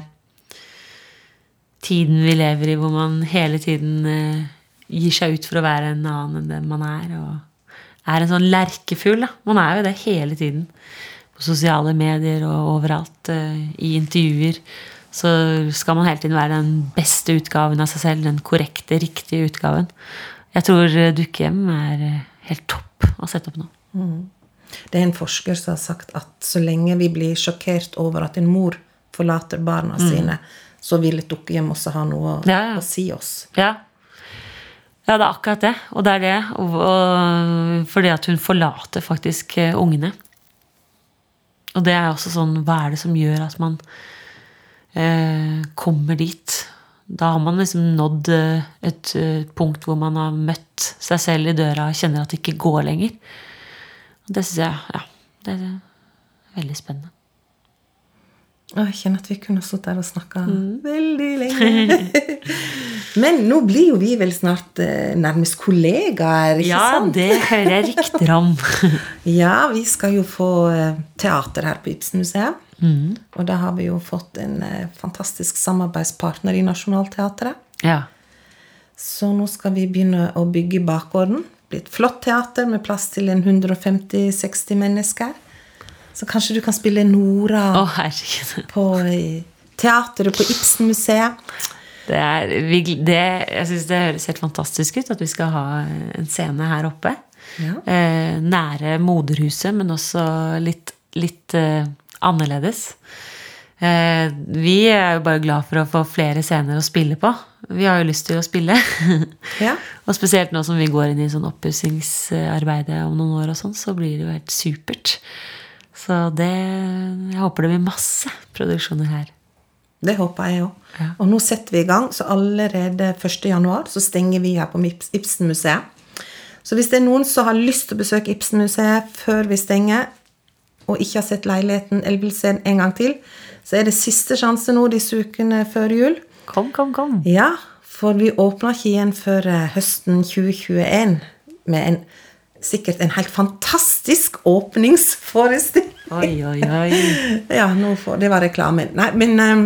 Speaker 2: tiden vi lever i, hvor man hele tiden eh, gir seg ut for å være en annen enn den man er. Og er en sånn lerkefugl. Man er jo det hele tiden. På sosiale medier og overalt. I intervjuer. Så skal man hele tiden være den beste utgaven av seg selv. Den korrekte, riktige utgaven. Jeg tror eh, dukkehjem er eh, helt topp å sette opp nå.
Speaker 1: Det er en forsker som har sagt at så lenge vi blir sjokkert over at en mor forlater barna sine, så vil et dukkehjem også ha noe å,
Speaker 2: Mm. Ja, ja.
Speaker 1: å si oss.
Speaker 2: Ja. ja, det er akkurat det. Og det er det. Og, og, fordi at hun forlater faktisk eh, ungene. Og det er også sånn Hva er det som gjør at man kommer dit? Da har man liksom nådd eh, et eh, punkt hvor man har møtt seg selv i døra og kjenner at det ikke går lenger. Og det syns jeg ja, det er veldig spennende.
Speaker 1: Jeg kjenner at vi kunne stått der og snakka
Speaker 2: Mm.
Speaker 1: veldig lenge. (laughs) Men nå blir jo vi vel snart eh, nærmest kollegaer, ikke
Speaker 2: Ja,
Speaker 1: sant?
Speaker 2: det hører jeg rykter om. (laughs)
Speaker 1: Ja, vi skal jo få eh, teater her på Ibsenmuseet. Og da har vi jo fått en eh, fantastisk samarbeidspartner i Nationaltheatret.
Speaker 2: ja.
Speaker 1: Så nå skal vi begynne å bygge bakgården. Det blir et flott teater med plass til 150-60 mennesker. Så kanskje du kan spille Nora
Speaker 2: oh,
Speaker 1: på eh, teateret på Ibsenmuseet.
Speaker 2: Det er, vi, det, jeg synes det høres helt fantastisk ut at vi skal ha en scene her oppe.
Speaker 1: Ja.
Speaker 2: Eh, nære moderhuset, men også litt, litt eh, annerledes. Eh, vi er jo bare glad for å få flere scener å spille på. Vi har jo lyst til å spille. (laughs)
Speaker 1: Ja.
Speaker 2: og spesielt nå som vi går inn i sånn oppussingsarbeidet om noen år, og sånn, så blir det jo helt supert. Så det Jeg håper det blir masse produksjoner her.
Speaker 1: Det håper jeg òg.
Speaker 2: Ja.
Speaker 1: Og nå setter vi i gang, så allerede 1. januar så stenger vi her på Ibsenmuseet. Så hvis det er noen som har lyst til å besøke Ibsenmuseet før vi stenger, og ikke har sett leiligheten eller vil se den en gang til, så er det siste sjanse nå disse ukene før jul.
Speaker 2: Kom, kom, kom.
Speaker 1: Ja, for vi åpner ikke igjen før eh, høsten 2021 med en sikkert en helt fantastisk åpningsforestilling.
Speaker 2: Oi, oi, oi. (laughs)
Speaker 1: Ja, får, det var reklamen. Nei, men um,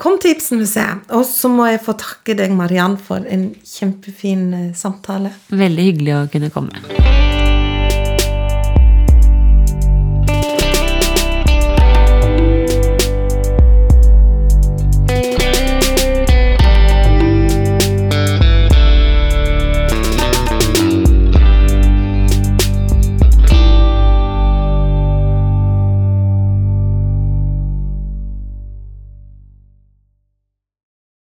Speaker 1: kom til Ibsenmuseet. Og så må jeg få takke deg, Mariann, for en kjempefin uh, samtale.
Speaker 2: Veldig hyggelig å kunne komme.